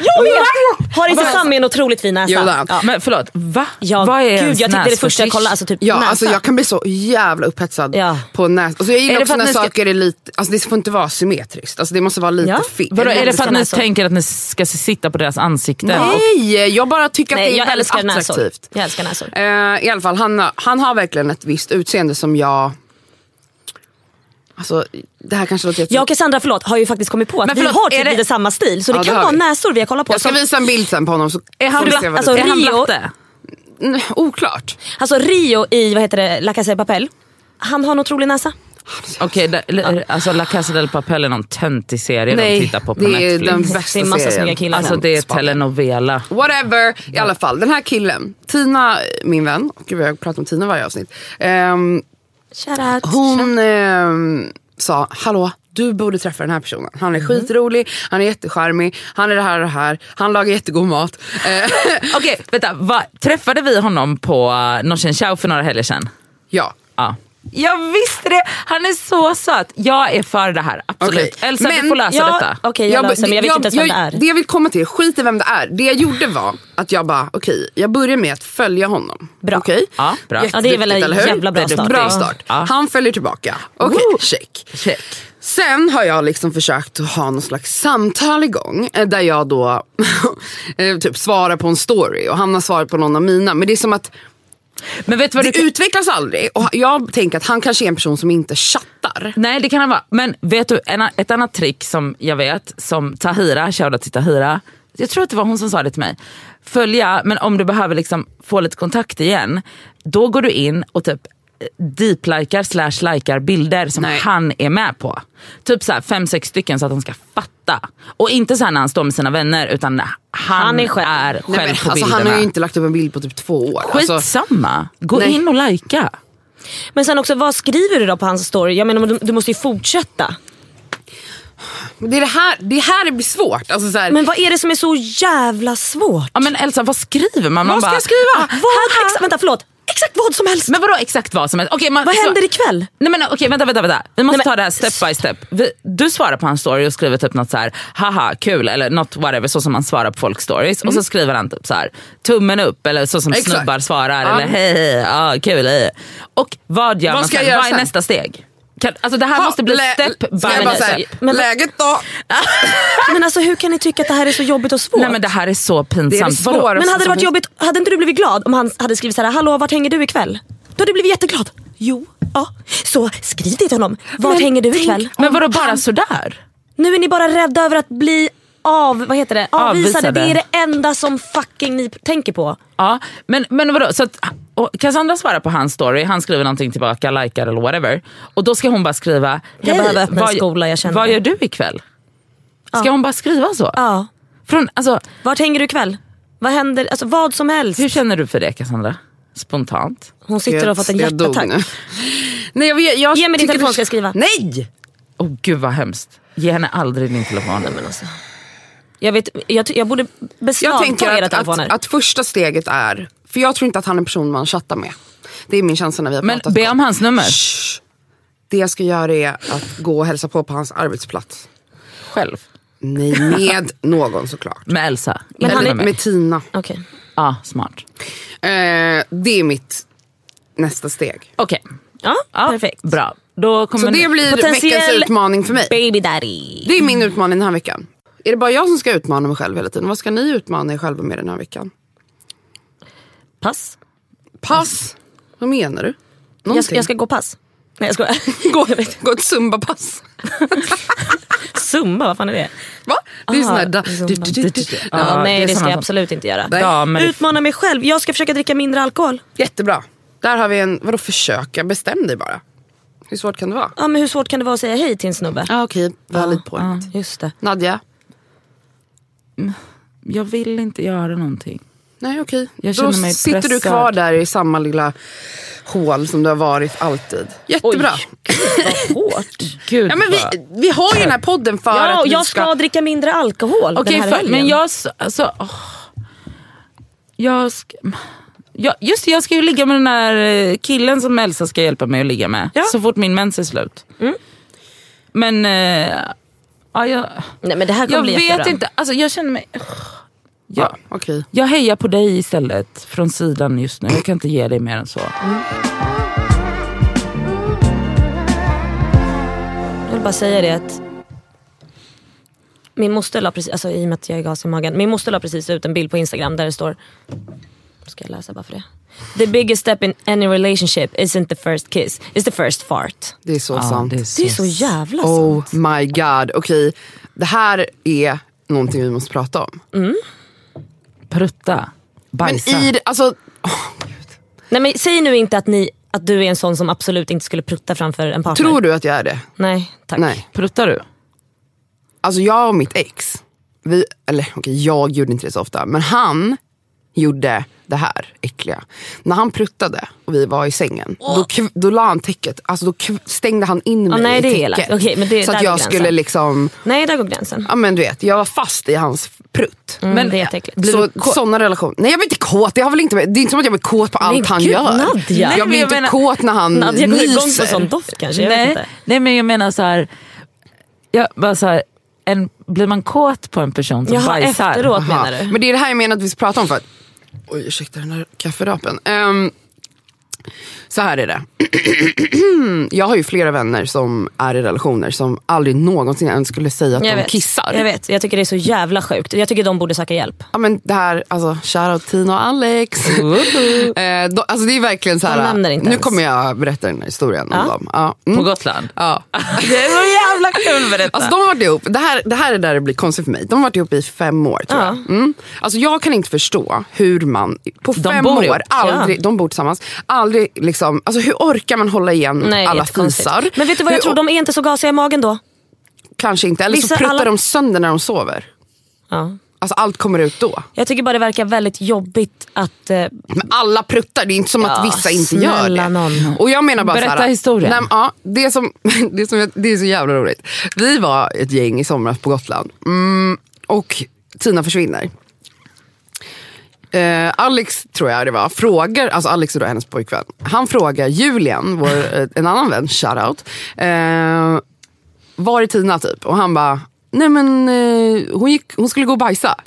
Jag vet! Har inte Sami en otroligt fin näsa? Jo, det han. Ja. Men förlåt, va? Ja, Vad är gud, ens jag tyckte det första jag näsfetisch? kollade, alltså typ Ja, näsa. alltså jag kan bli så jävla upphetsad Ja. på näs. Alltså jag Är gillar det också att när ni ska- saker är lite, alltså det får inte vara symmetriskt. Alltså det måste vara lite Ja. fel. Vadå, är det för att ni näsor. tänker att ni ska sitta på deras ansikten? Nej, jag bara tycker att Nej, det är jag väldigt älskar näsor. attraktivt. Jag älskar näsor. Eh, I alla fall, han, han har verkligen ett visst utseende som jag... Alltså, det här kanske låter. Jag och Cassandra förlåt, har ju faktiskt kommit på att Men vi förlåt, har är typ det- lite samma stil. Så Ja, det det kan har vara vi. näsor vi har kollat på. Jag ska som- visa en bild sen på honom så Är han, vad alltså, det är han Rio- blatte? Mm, Oklart. Alltså Rio i vad heter det, La Casa de Papel. Han har en otrolig näsa. Okej, okay, alltså La Casa del Papel är någon töntig serie de tittar på på det är Netflix. den Det bästa är massa serien. snygga killar. Alltså det är telenovela. Whatever, i alla fall. Den här killen, Tina, min vän, gud jag pratar om Tina varje avsnitt. Ehm, Shoutout. hon ehm, sa, hallå, du borde träffa den här personen. Han Mm. är skitrolig, han är jättecharmig, han är det här och det här, han lagar jättegod mat. Eh, [LAUGHS] Okej, vänta. Va, träffade vi honom på uh, Norsen Chow för några helger sedan? ja. Ja. Jag visste det! Han är så söt. Jag är för det här, absolut. Okej. Elsa Men- du får lösa Ja, detta. okej jag löser men jag vet inte ens vem det är. Det jag vill komma till, skit i vem det är. Det jag gjorde var att jag bara, okej, jag börjar med att följa honom. Bra. Okej? Ja, bra. Ja, det är väl en jävla bra Det är start. Bra start. Ja. Han följer tillbaka. Okej, Woo! check. Check. Sen har jag liksom försökt att ha någon slags samtal igång eh, där jag då [LAUGHS] eh, typ svarar på en story och han har svarat på någon av mina. Men det är som att Men vet vad det du utvecklas aldrig och jag tänker att han kanske är en person som inte chattar. Nej det kan han vara. Men vet du en, ett annat trick som jag vet, som Tahira, shoutout till Tahira. Jag tror att det var hon som sa det till mig. Följa, men om du behöver liksom få lite kontakt igen, då går du in och typ deep-likar slash likar bilder som Nej. han är med på. Typ så här fem, sex stycken så att han ska fatta. Och inte så här när han står med sina vänner utan han, Han är själv. är Nej, själv men, på alltså, bilderna. han har ju inte lagt upp en bild på typ två år. Alltså, Skitsamma, gå Nej. in och likea. Men sen också, vad skriver du då på hans story? Jag menar du, du måste ju fortsätta. det, är det, här, det här det blir svårt. Alltså, så här, Men vad är det som är så jävla svårt? Ja men Elsa vad skriver man? man vad ska bara, jag skriva? Vad, exa, vänta förlåt, exakt vad som helst. Men vadå exakt vad som helst? Okej, man, vad så- händer ikväll? Nej men okej vänta, vänta, vänta. Vi måste Nej, ta det här step by step. Vi, du svarar på hans story och skriver typ något så här, haha kul eller något whatever så som man svarar på folks stories. Och så skriver han typ så här, tummen upp eller så som Mm. Exakt. snubbar svarar Ja. eller hej hej, ja, kul. Hej. Och vad gör Vad man ska sen? vad är nästa steg? Kan, alltså det här ha, måste bli lä- step by step. säga, Men- läget då? [LAUGHS] Men alltså hur kan ni tycka att det här är så jobbigt och svårt? Nej men det här är så pinsamt. Det är det Men hade det varit finns. jobbigt, hade inte du blivit glad om han hade skrivit så här: hallå vart hänger du ikväll? Då hade du blivit jätteglad. Jo, ja. Så skriv det till honom. Vart Men hänger du ikväll? Men vadå bara sådär? Nu är ni bara rädda över att bli av, vad heter det? avvisade. Avvisade. Det är det enda som fucking ni tänker på. Ja, men, men vadå? Så att, och Cassandra svarar på hans story, han skriver någonting tillbaka, likar eller whatever. Och då ska hon bara skriva, Jag "Hej, behöver öppna vad- skola, jag känner Vad det." gör du ikväll? Ska Ja. hon bara skriva så? Ja. Från, alltså, Vart hänger du ikväll? Vad händer? Alltså vad som helst. hur känner du för det Cassandra? Spontant? Hon sitter och har fått en Jag hjärtattack. [LAUGHS] Nej, jag, jag Ge mig din telefon det- ska jag skriva. Nej! Åh gud vad hemskt. Ge henne aldrig din telefon. Jag, vet, jag, jag borde Jag beslagta tänker era att, telefoner. att, att första steget är, för jag tror inte att han är en person man chattar med. Det är min känsla när vi har Men pratat. be om hans nummer. Shh. Det jag ska göra är att gå och hälsa på på hans arbetsplats. Själv. Nej, med [LAUGHS] någon såklart. Med Elsa. Men han är- med Tina. Okej. Ja, smart. Eh, det är mitt nästa steg. Okej. Ja, Ja, perfekt. Bra. Då kommer Så det blir Potentiell veckans utmaning för mig. Baby daddy. Det är min utmaning den här veckan. Är det bara jag som ska utmana mig själv hela tiden? Vad ska ni utmana er själva med den här veckan? Pass. Pass. Vad menar du? Jag ska, jag ska gå pass. Nej jag skojar. [LAUGHS] gå, gå ett zumba-pass. Zumba, vad fan är det? Va? Det är sån här... Da, zumba. du, du, du, du. Ja, Ja, nej det det, ska jag absolut inte göra. Ja, Utmana mig själv. Jag ska försöka dricka mindre alkohol. Jättebra. Där har vi en... Vadå försöka? Bestäm dig bara. Hur svårt kan det vara? Ja, men hur svårt kan det vara att säga hej till en snubbe? Ja, okej. Valid point. Just det. Nadja? Jag vill inte göra någonting. Nej, okej. Jag Då sitter du pressad. kvar där i samma lilla hål som du har varit alltid. Jättebra. Vad hårt. [LAUGHS] Gud Ja, men vi, vi har ju den här podden för Ja, att vi jag ska dricka mindre alkohol Okej, den här för, helgen. men jag... Alltså, åh. jag ska, ja, just jag ska ju ligga med den där eh, killen som Elsa ska hjälpa mig att ligga med. Ja. Så fort min mens är slut. Men... Eh, ja, jag Nej men det här kommer jag bli vet jättebra. inte, alltså, jag känner mig... Ja, Jag, okej. jag hejar på dig istället från sidan just nu. Jag kan inte ge dig mer än så. Jag vill bara säga det att min moster la precis, alltså i och med att jag är gas i magen, min moster la precis ut en bild på Instagram där det står, ska jag läsa bara för det? The biggest step in any relationship isn't the first kiss, it's the first fart. Det är så Ja, sant. det är så, Det är så jävla Oh sant. my god. Okej, det här är någonting vi måste prata om. Prutta. Men Bajsa. i, det- alltså, Nej men säg nu inte att, ni, att du är en sån som absolut inte skulle prutta framför en partner. tror du att jag är det? Nej tack. Nej. Pruttar du? Alltså jag och mitt ex, vi, eller okej jag gjorde inte det så ofta, men han gjorde det här äckliga. När han pruttade och vi var i sängen, då, kv- då la han täcket, alltså då stängde han in mig nej, i täcket. men det- så där att jag skulle liksom, Nej, där går gränsen. ja men du vet, jag var fast i hans prutt. Mm, Men- det är Så kåt? sådana relationer. Nej jag blir inte kåt, det, har väl inte, det är inte som att jag blir kåt på allt han gud, gör. Nadja. Nej, Jag blir jag inte menar- kåt när han Nadja går igång på sån doft kanske. Jag vet nej, inte. nej men jag menar så här, jag bara så här en, blir man kåt på en person som Jaha, bajsar? efteråt Aha. menar du? Men det är det här jag menar att vi ska prata om. För att, oj, ursäkta den här kafferapen. Ehm, så här är det. [CLEARS THROAT] jag har ju flera vänner som är i relationer som aldrig någonsin ens skulle säga att Jag de vet. kissar. Jag vet, jag tycker det är så jävla sjukt. Jag tycker de borde söka hjälp. Ja, men det här, alltså, shoutout Tina och Alex. [LAUGHS] eh, alltså, det är verkligen så här. Nu ens. kommer jag berätta den här historien Ja. om dem. Ja. På Mm. Gotland? Ja. [LAUGHS] Det jävla kul berätta. Alltså de har varit ihop, det här, det här är där det blir konstigt för mig. De har varit ihop i fem år tror Ja. jag. Mm. Alltså jag kan inte förstå hur man på De fem år, ihop. aldrig, Ja. de bor tillsammans, aldrig liksom, alltså hur orkar man hålla igen Nej, alla fisar? Men vet du vad jag Hur- tror? De är inte så gasiga i magen då. Kanske inte, eller så Vissa- pruttar alla- de sönder när de sover. Ja. Alltså allt kommer ut då. Jag tycker bara det verkar väldigt jobbigt att... Eh, Men alla pruttar, det är inte som att Ja, vissa inte gör det. nån. Och jag menar bara Berätta så här, historien. Nej, ja, det, som, [LAUGHS] det, som, det är så jävla roligt. Vi var ett gäng i somras på Gotland. Mm, och Tina försvinner. Eh, Alex tror jag det var, frågar, alltså Alex är då hennes pojkvän. Han frågar Julian, vår, eh, en annan vän, shoutout. Eh, var är Tina typ? Och han bara, nej men eh, hon, gick, hon skulle gå och bajsa. [LAUGHS]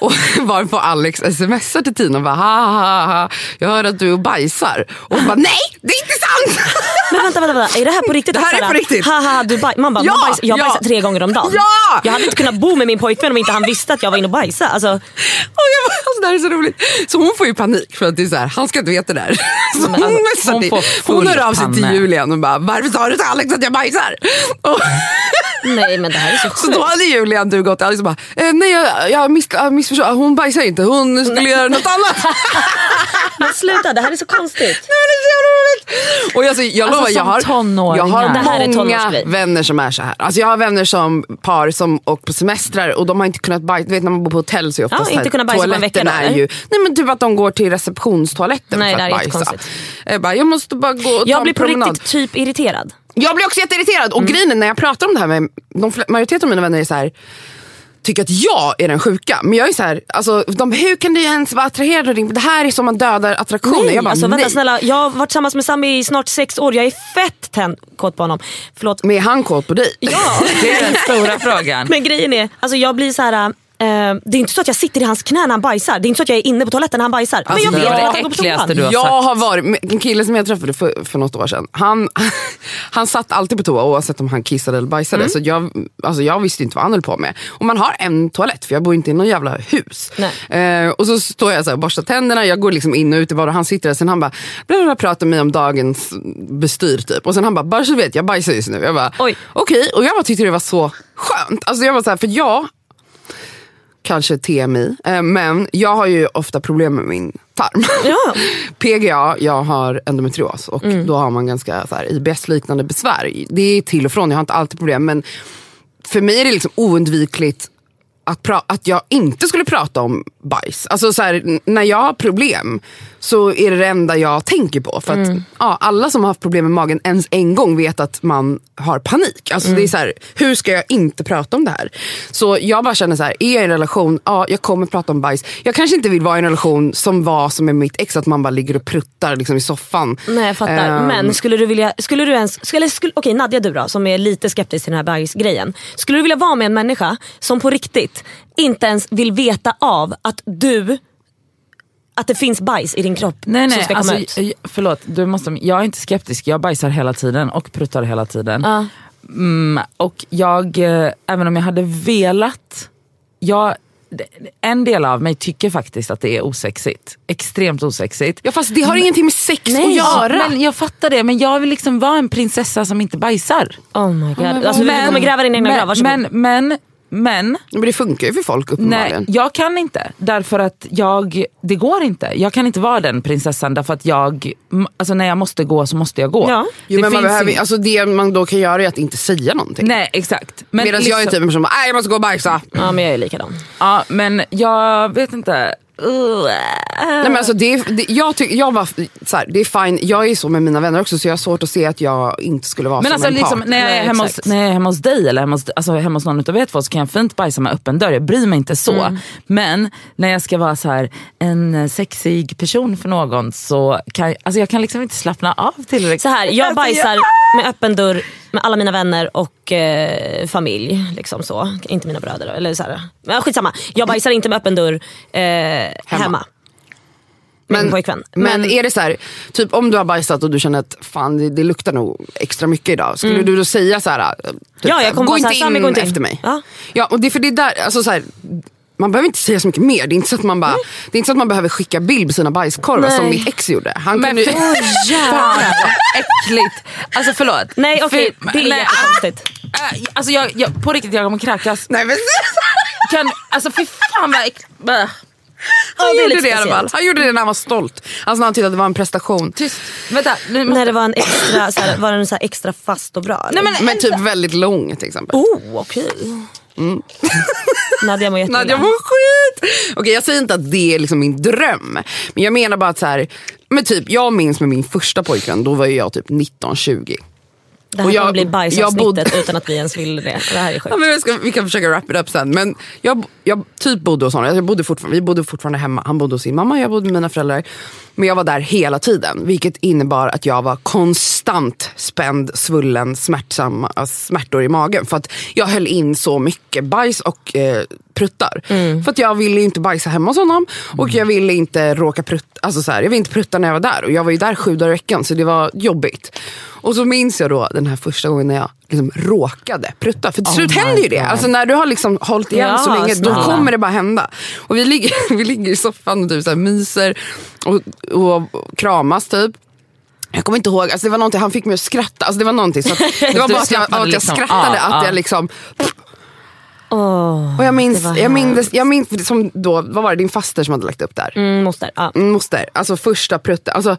Och varpå Alex smsar till Tina och bara, ha, ha, ha, jag hör att du bajsar. Och hon bara, nej det är inte sant! [LAUGHS] men vänta, vänta, vänta, är det här på riktigt? Det här är på riktigt. Haha, du baj- man bara, Ja, man bajs- jag ja. bajsar tre gånger om dagen. Ja! Jag hade inte kunnat bo med min pojkvän om inte han visste att jag var inne och bajsade. Alltså, Och jag bara, alltså, det här är så roligt. Så hon får ju panik för att det är så här, han ska inte veta det här. Så Men hon, alltså, messar hon till- hon hör av sig till. Julian och bara, varför sa du till Alex att jag bajsar? Och, nej men det här är så så sjukt. då hade Julian du gått och bara, eh, nej jag, jag, miss, jag missförstod, hon bajsar inte, hon skulle göra något annat. [LAUGHS] Men sluta, det här är så konstigt. Nej, men det är så jävla roligt. Och alltså, jag Alltså, lovar, jag har, jag har många vänner som är så här. Alltså, jag har vänner som par som åkt på semestrar och de har inte kunnat bajsa. Du vet när man bor på hotell så är oftast Ja, inte här, kunnat bajsa vecka toaletten då, är ju, Nej men typ att de går till receptionstoaletten Nej, för att bajsa. Jag, bara, jag måste bara gå och ta Jag en blir på promenad. riktigt typ irriterad. Jag blir också jätteirriterad. Och grejen är, när jag pratar om det här med, de majoriteten av mina vänner är så här tycker att jag är den sjuka. Men jag är så här, alltså, de, hur kan du ens vara attraherad av din, det här är som man dödar attraktionen. Nej, jag bara, alltså, vänta nej. snälla. Jag har varit tillsammans med Sami i snart sex år. Jag är fett tänd kåt på honom. Förlåt. Men är han kåt på dig? Ja. [LAUGHS] Det är den stora frågan. Men grejen är, alltså jag blir så här. Eh, det är inte så att jag sitter i hans knä när han bajsar. Det är inte så att jag är inne på toaletten när han bajsar. Alltså, men jag vet jag- att han går på äckligaste du har jag sagt. har varit en kille som jag träffade för, för något år sedan. Han, [LAUGHS] han satt alltid på toa oavsett om han kissade eller bajsade. Mm. Så jag, alltså jag visste inte vad han höll på med. Och man har en toalett för jag bor inte i någon jävla hus. Eh, och så står jag så här och borstar tänderna, jag går liksom in och ut i vad han sitter där. Sen han bara, bla, pratar med mig om dagens bestyr typ. Och sen han bara, bara så du vet jag bajsar just nu. Jag bara, Oj. okej. Och jag bara tyckte det var så skönt. Alltså jag var så här, för jag kanske TMI, eh, men jag har ju ofta problem med min tarm. Ja. [LAUGHS] PGA, jag har endometrios och Mm. då har man ganska IBS-liknande besvär. Det är till och från, jag har inte alltid problem men för mig är det liksom oundvikligt att, pra- att jag inte skulle prata om bajs. Alltså så här, när jag har problem så är det det enda jag tänker på. För att ja, alla som har haft problem med magen ens en gång vet att man har panik. Alltså det är så här, hur ska jag inte prata om det här? Så jag bara känner så här, är jag i en relation, ja jag kommer prata om bajs. Jag kanske inte vill vara i en relation som var som med mitt ex, att man bara ligger och pruttar liksom, i soffan. Nej jag fattar. Ehm, Men skulle du vilja, skulle du ens, skulle, skulle, okej Nadja du då som är lite skeptisk till den här bajsgrejen. Skulle du vilja vara med en människa som på riktigt inte ens vill veta av att du, att det finns bajs i din kropp Nej som nej, ska komma alltså, ut? jag- förlåt. Du måste, jag är inte skeptisk, jag bajsar hela tiden och pruttar hela tiden. Ja. Mm, och jag, eh, även om jag hade velat, jag, en del av mig tycker faktiskt att det är osexigt. Extremt osexigt. Ja fast det har ingenting med sex att Ja, göra. men jag fattar det, men jag vill liksom vara en prinsessa som inte bajsar. Oh my god. Alltså, du kommer gräva din egna men, grav, varsågod. men, men, men Men det funkar ju för folk Nej, uppenbarligen. jag kan inte. Därför att jag, det går inte. Jag kan inte vara den prinsessan därför att jag, alltså när jag måste gå så måste jag gå. Ja. Jo, Det men man behöver, ing- alltså det man då kan göra är att inte säga någonting. Nej exakt. Men Medan jag är liksom- typ en person som bara, "Nej, jag måste gå och bajsa. Ja men jag är likadan. Ja men jag vet inte. Nej, men alltså det, det, jag tycker, jag var, så här, det är fine, jag är så med mina vänner också så jag har svårt att se att jag inte skulle vara Men som alltså en liksom, part. när, jag är hemma hos, när jag är hemma hos dig eller hemma hos, alltså hemma hos någon utav er två så kan jag fint bajsa med öppen dörr. Jag bryr mig inte så. Mm. Men när jag ska vara så här en sexig person för någon så kan jag, alltså jag kan liksom inte slappna av tillräckligt. Så här, jag Alltså, bajsar med öppen dörr med alla mina vänner och eh, familj. Liksom så. Inte mina bröder. Eller så här. Men skitsamma. Jag bajsar inte med öppen dörr eh, hemma. Min Men, pojkvän. men är det så här, typ om du har bajsat och du känner att fan det, det luktar nog extra mycket idag. Skulle du då säga så här, typ, Mm. Ja, jag kommer gå inte in gå inte in. efter mig. Ja. Ja, och det för det är där, alltså så här, man behöver inte säga så mycket mer. Det är inte så att man, bara, det är inte så att man behöver skicka bild på sina bajskorvar Nej. som mitt ex gjorde. Han Men kunde, ju- fy fan vad äckligt. Alltså förlåt. Nej okej, Fy- det är nej, jättekonstigt. äh, Alltså jag, jag, på riktigt jag kommer kräkas. Nej, men, Kan, alltså fy fan vad äckligt. Han det är gjorde lite det i alla fall. Han gjorde det när han var stolt. Alltså när han tyckte att det var en prestation. Tyst. Vänta. Nu måste... När det var en extra, så här, var den så extra fast och bra? eller? Nej, men, Men typ väldigt lång till exempel. Oh okej. Mm. [LAUGHS] Nadja mår jätteilla. Nadja mår skit! Okej jag säger inte att det är liksom min dröm. Men jag menar bara att så här, men typ, jag minns med min första pojkvän, då var ju jag typ 19-20. Det här och jag- kommer bli bajsavsnittet bodde- utan att vi ens vill det. Det här är Ja, men vi, ska, vi kan försöka wrap it up sen. Men jag, jag typ bodde hos honom. Jag bodde fortfarande, vi bodde fortfarande hemma. Han bodde hos sin mamma, jag bodde med mina föräldrar. Men jag var där hela tiden. Vilket innebar att jag var konstant spänd, svullen, smärtsam, äh, smärtor i magen. För att jag höll in så mycket bajs och eh, pruttar. För att jag ville inte bajsa hemma hos honom. Och jag ville inte råka prutta, alltså så här, jag ville inte prutta när jag var där. Och jag var ju där sju dagar i veckan så det var jobbigt. Och så minns jag då den här första gången när jag liksom råkade prutta. För till slut my händer ju det. God. Alltså när du har liksom hållit igen Ja, så länge, då snälla. kommer det bara hända. Och vi ligger, [LAUGHS] vi ligger i soffan och typ så här myser och, och kramas typ. Jag kommer inte ihåg, alltså det var någonting, han fick mig att skratta. Alltså det var någonting, så [LAUGHS] det var bara att jag, att jag liksom. skrattade, Ja, att ja. jag liksom... Åh, Och jag minns, jag minns, jag minns som då, vad var det, din faster som hade lagt upp där? Mm, moster. Mm, Moster, alltså första prutten. Alltså,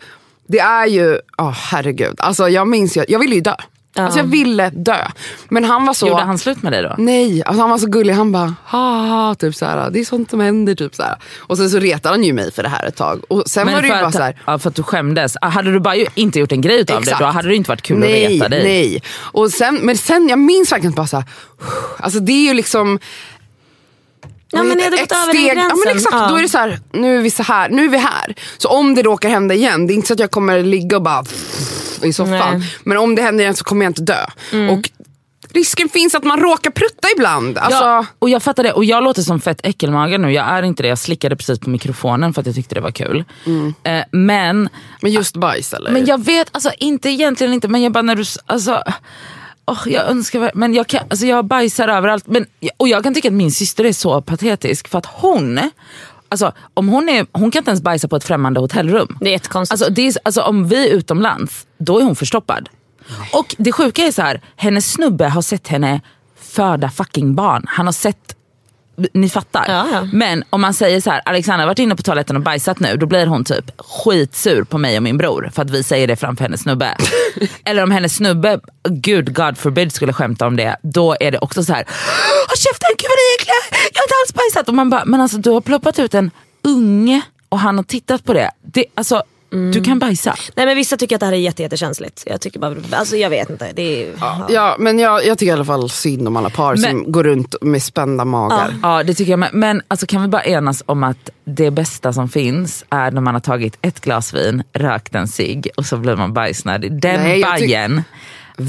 det är ju, åh herregud. Alltså, jag minns ju, jag ville ju dö. Alltså, jag ville dö. Men han var så... Gjorde han slut med dig då? Nej, alltså han var så gullig. Han bara, ha, ha, typ så här, det är sånt som händer. Typ så här. Och sen så retade han ju mig för det här ett tag. Och sen var det ju bara så här, ja, för att du skämdes. Ah, Hade du bara ju inte gjort en grej utav Exakt. det, då hade det inte varit kul nej, att reta dig. Nej, och sen, men sen jag minns verkligen bara så här, [SIGHS] alltså det är ju liksom Ja, men ni hade gått över den Ja men gränsen. exakt, Ja. då är det så här, nu är vi så här, nu är vi här. Så om det råkar hända igen, det är inte så att jag kommer ligga och bara i soffan. Nej. Mm. Men om det händer igen så kommer jag inte dö. Och risken finns att man råkar prutta ibland. Alltså, Ja, och jag fattar det. Och jag låter som fett äckelmage nu. Jag är inte det. Jag slickade precis på mikrofonen för att jag tyckte det var kul. Mm. Eh, men, Men just bajs eller? men jag vet, alltså inte egentligen inte, men jag bara när du, alltså, åh, jag önskar men jag, kan, alltså, jag bajsar överallt. Men, och jag kan tycka att min syster är så patetisk för att hon, alltså, om hon, är, hon kan inte ens bajsa på ett främmande hotellrum. Det är jättekonstigt. Alltså, det är, alltså om vi är utomlands, då är hon förstoppad. Och det sjuka är så här, hennes snubbe har sett henne föda fucking barn. Han har sett, ni fattar. Ja, ja. Men om man säger så här, Alexandra har varit inne på toaletten och bajsat nu, då blir hon typ skitsur på mig och min bror för att vi säger det framför hennes snubbe. [LAUGHS] Eller om hennes snubbe, gud God forbid skulle skämta om det, då är det också så här, håll käften gud vad ni är äckliga, jag har inte alls bajsat. Och man bara, men alltså du har ploppat ut en unge och han har tittat på det. det alltså, Du kan bajsa. Nej men vissa tycker att det här är jätte, jättekänsligt. Jag tycker bara, alltså jag vet inte. Det är, ja. Ja, men jag, jag tycker i alla fall synd om alla par som går runt med spända magar. Ja det tycker jag med. Men alltså, kan vi bara enas om att det bästa som finns är när man har tagit ett glas vin, rökt en cigg och så blir man bajsnödig. Den Nej, bajen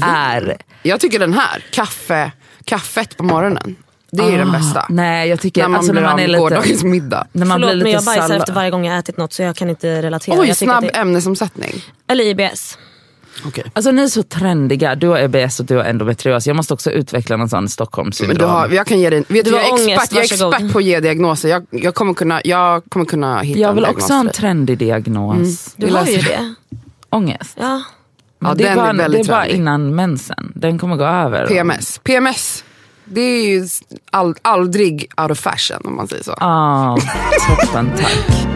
är... Jag tycker den här, kaffe, kaffet på morgonen. Det är ju den bästa. Ah, Nej jag tycker När man alltså, blir när man är av lite... gårdagens middag. [LAUGHS] När man Förlåt blir men lite jag bajsar sallad. efter varje gång jag ätit något så jag kan inte relatera. Oj, jag snabb det, ämnesomsättning. Eller IBS. Okej. Alltså ni är så trendiga, du har EBS och du har endometrios. Jag måste också utveckla någon sån Men Stockholmssyndrom. du har, jag kan ge dig, vet Du jag, är ångest, expert, jag är varsågod. expert på att ge diagnoser. Jag, jag, kommer kunna, jag kommer kunna hitta jag vill också ha en trendig diagnos. Du Vi har ju det. Ångest. Ja. Men Ja, det, är den är bara, det är bara innan mensen. Den kommer gå över. PMS. PMS, det är ju ald, aldrig out of fashion om man säger så. Ah, toppen tack.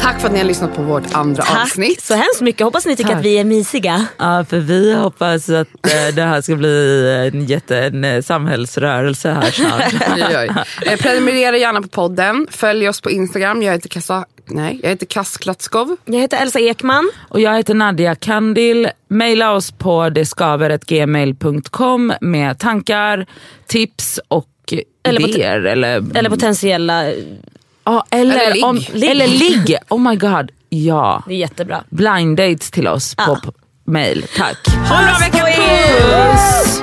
Tack för att ni har lyssnat på vårt andra Tack avsnitt. så hemskt mycket. Hoppas ni tycker Tack. att vi är mysiga. Ja, för vi hoppas att eh, det här ska bli en, jätte, en eh, samhällsrörelse här snart. [LAUGHS] Oj, oj. Eh, prenumerera gärna på podden. Följ oss på Instagram. Jag heter Kassa... Nej, jag heter Kassklatskov. Jag heter Elsa Ekman. Och jag heter Nadia Kandil. Maila oss på detskaver.gmail.com med tankar, tips och Eller på idéer. Eller, Eller potentiella... ja, eller, Eller ligg. Om, Ligg. eller ligg. Oh my god, ja. Det är jättebra. Blind dates till oss på Ja. p- mail. Tack. Ha en bra vecka på! Puss!